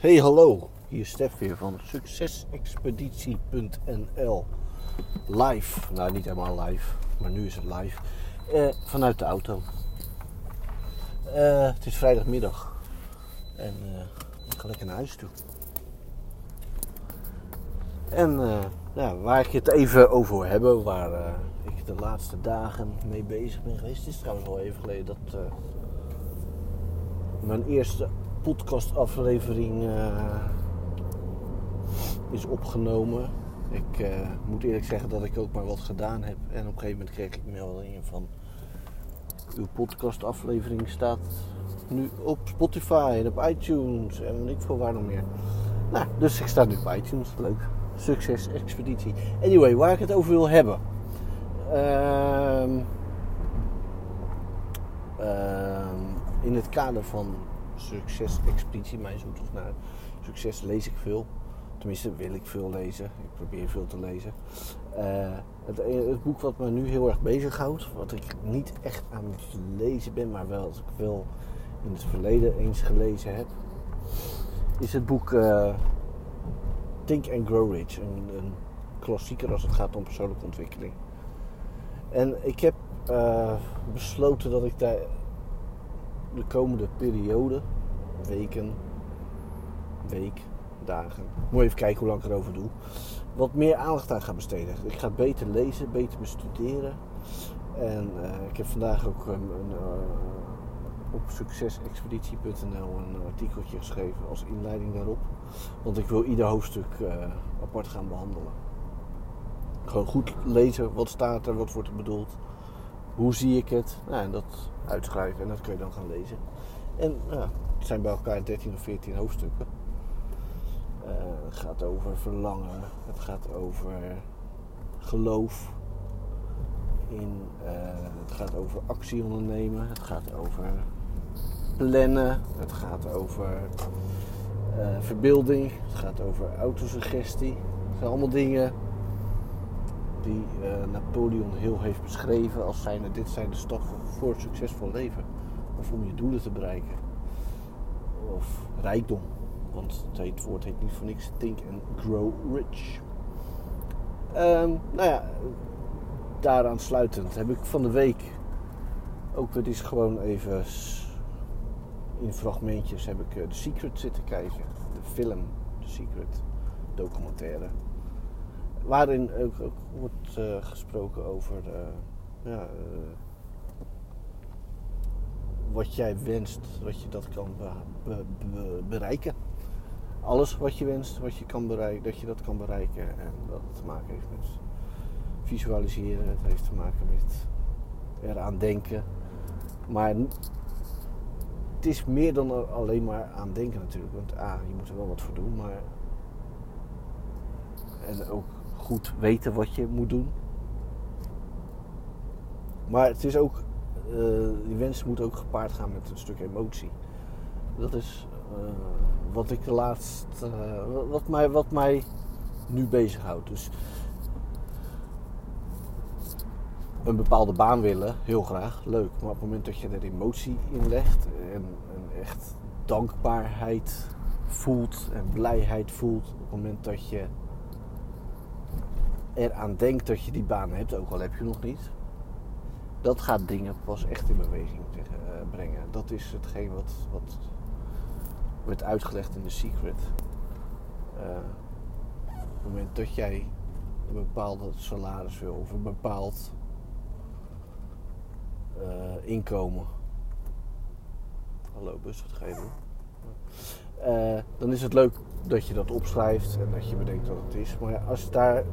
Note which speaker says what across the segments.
Speaker 1: Hey hallo, hier is Stef weer van succesexpeditie.nl Live, nou niet helemaal live, maar nu is het live. Eh, Vanuit de auto. Eh, Het is vrijdagmiddag. En uh, ik ga lekker naar huis toe. En nou, waar ik het even over wil hebben Waar ik de laatste dagen mee bezig ben geweest. Is trouwens al even geleden dat mijn eerste podcastaflevering uh, is opgenomen. Ik uh, moet eerlijk zeggen dat ik ook maar wat gedaan heb. En op een gegeven moment kreeg ik meldingen van... Uw podcastaflevering staat nu op Spotify en op iTunes en ik veel waar nog meer. Nou, dus ik sta nu op iTunes. Leuk. Succes, expeditie. Anyway, waar ik het over wil hebben. Uh, in het kader van succes-expeditie, mijn zoektocht naar succes, lees ik veel. Tenminste, wil ik veel lezen. Ik probeer veel te lezen. Uh, het, het, boek wat me nu heel erg bezighoudt, wat ik niet echt aan het lezen ben, maar wel wat ik wel in het verleden eens gelezen heb, is het boek uh, Think and Grow Rich. Een, een, klassieker als het gaat om persoonlijke ontwikkeling. En ik heb besloten dat ik daar de komende periode, weken, week, dagen, moet even kijken hoe lang ik erover doe, wat meer aandacht aan ga besteden. Ik ga beter lezen, beter bestuderen. En uh, ik heb vandaag ook een, een, uh, op succesexpeditie.nl een artikeltje geschreven als inleiding daarop. Want ik wil ieder hoofdstuk apart gaan behandelen. Gewoon goed lezen, wat staat er, wat wordt er bedoeld, hoe zie ik het. Nou, en dat uitschrijven en dat kun je dan gaan lezen. En ja, het zijn bij elkaar 13 of 14 hoofdstukken. Uh, het gaat over verlangen, het gaat over geloof. In, uh, het gaat over actie ondernemen, het gaat over plannen, het gaat over uh, verbeelding, het gaat over autosuggestie. Het zijn allemaal dingen die uh, Napoleon heel heeft beschreven als zijnde dit zijn de stappen voor het succesvol leven. Of om je doelen te bereiken. Of rijkdom. Want het woord heet niet voor niks Think and Grow Rich. Um, nou ja, daaraan sluitend heb ik van de week ook het is gewoon even in fragmentjes heb ik The Secret zitten kijken. De film The Secret, documentaire waarin ook, wordt uh, gesproken over uh, ja, uh, wat jij wenst, wat je dat kan be be be bereiken. Alles wat je wenst, wat je kan bereiken, dat je dat kan bereiken. En dat te maken heeft met visualiseren, het heeft te maken met eraan denken. Maar het is meer dan alleen maar aan denken natuurlijk. Want A, je moet er wel wat voor doen, maar. En ook goed weten wat je moet doen. Maar het is ook, uh, die wens moet ook gepaard gaan met een stuk emotie. Dat is uh, wat ik de laatste, uh, wat, mij, wat mij nu bezighoudt. Dus een bepaalde baan willen, heel graag, leuk. Maar op het moment dat je er emotie in legt en, en echt dankbaarheid voelt en blijheid voelt, op het moment dat je eraan denkt dat je die baan hebt, ook al heb je nog niet, dat gaat dingen pas echt in beweging uh, brengen. Dat is hetgeen wat, wat werd uitgelegd in The Secret. Uh, op het moment dat jij een bepaalde salaris wil of een bepaald uh, inkomen. Hallo bus, wat ga je doen? Dan is het leuk dat je dat opschrijft en dat je bedenkt wat het is. Maar als daar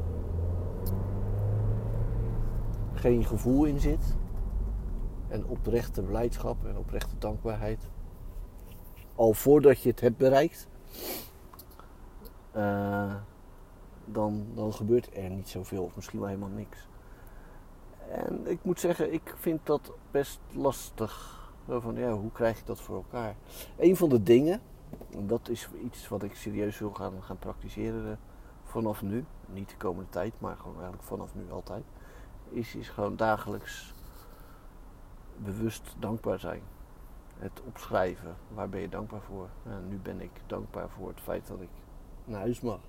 Speaker 1: geen gevoel in zit. En oprechte blijdschap en oprechte dankbaarheid. Al voordat je het hebt bereikt. Uh, dan, dan gebeurt er niet zoveel of misschien wel helemaal niks. En ik moet zeggen, ik vind dat best lastig. Van, ja, hoe krijg ik dat voor elkaar? Een van de dingen, en dat is iets wat ik serieus wil gaan, gaan praktiseren vanaf nu. Niet de komende tijd, maar gewoon eigenlijk vanaf nu altijd is, is gewoon dagelijks bewust dankbaar zijn. het opschrijven. Waar ben je dankbaar voor? Nou, nu ben ik dankbaar voor het feit dat ik naar huis mag.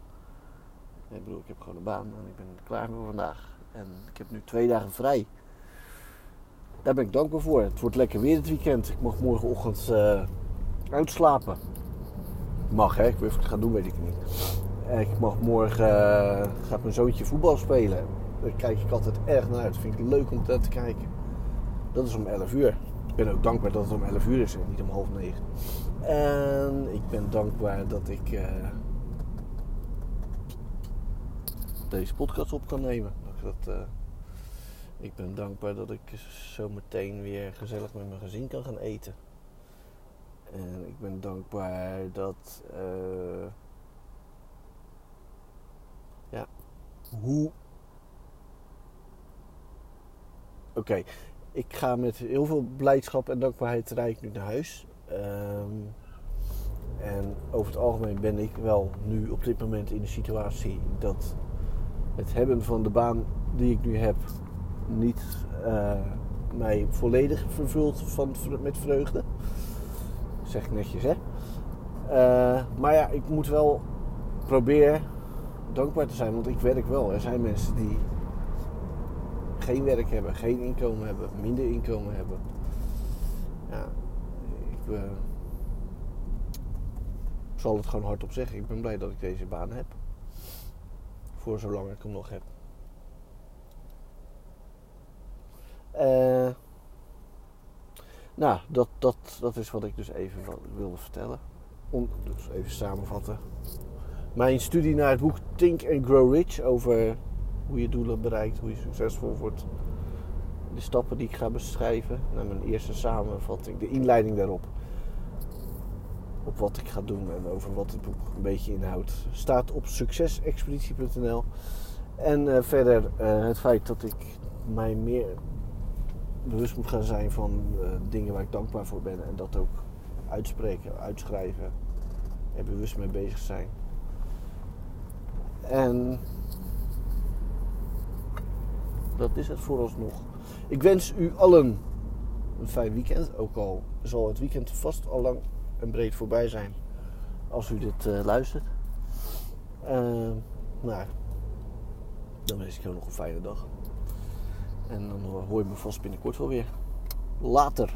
Speaker 1: Ik bedoel, ik heb gewoon een baan en ik ben klaar voor vandaag. En ik heb nu twee dagen vrij. Daar ben ik dankbaar voor. Het wordt lekker weer het weekend. Ik mag morgenochtend uh, uitslapen. Mag hè, ik weet ik het ga doen, weet ik niet. Ik mag morgen, uh, gaat mijn zoontje voetbal spelen. Daar kijk ik altijd erg naar uit. Dat vind ik leuk om te kijken. Dat is om 11 uur. Ik ben ook dankbaar dat het om 11 uur is en niet om half negen. En ik ben dankbaar dat ik uh, deze podcast op kan nemen. Dat, uh, ik ben dankbaar dat ik zo meteen weer gezellig met mijn gezin kan gaan eten. En ik ben dankbaar dat. Ja, hoe. Oké, ik ga met heel veel blijdschap en dankbaarheid rijk nu naar huis. Um, en over het algemeen ben ik wel nu op dit moment in de situatie dat het hebben van de baan die ik nu heb niet uh, mij volledig vervult van, met vreugde. Zeg ik netjes, hè. Uh, maar ja, ik moet wel proberen dankbaar te zijn, want ik werk wel. Er zijn mensen die geen werk hebben, geen inkomen hebben, minder inkomen hebben. Ja, ik uh, zal het gewoon hardop zeggen. Ik ben blij dat ik deze baan heb. Voor zolang ik hem nog heb. Uh, nou, dat, dat, dat is wat ik dus even wilde vertellen. Om, dus even samenvatten. Mijn studie naar het boek Think and Grow Rich over hoe je doelen bereikt, hoe je succesvol wordt. De stappen die ik ga beschrijven. Naar mijn eerste samenvatting, de inleiding daarop. Op wat ik ga doen en over wat het boek een beetje inhoudt. Staat op succesexpeditie.nl. En uh, verder uh, het feit dat ik mij meer bewust moet gaan zijn van uh, dingen waar ik dankbaar voor ben. En dat ook uitspreken, uitschrijven. En bewust mee bezig zijn. En dat is het vooralsnog. Ik wens u allen een fijn weekend. Ook al zal het weekend vast al lang en breed voorbij zijn als u dit uh, luistert. Uh, nou, dan wens ik jou nog een fijne dag. En dan hoor je me vast binnenkort wel weer. Later.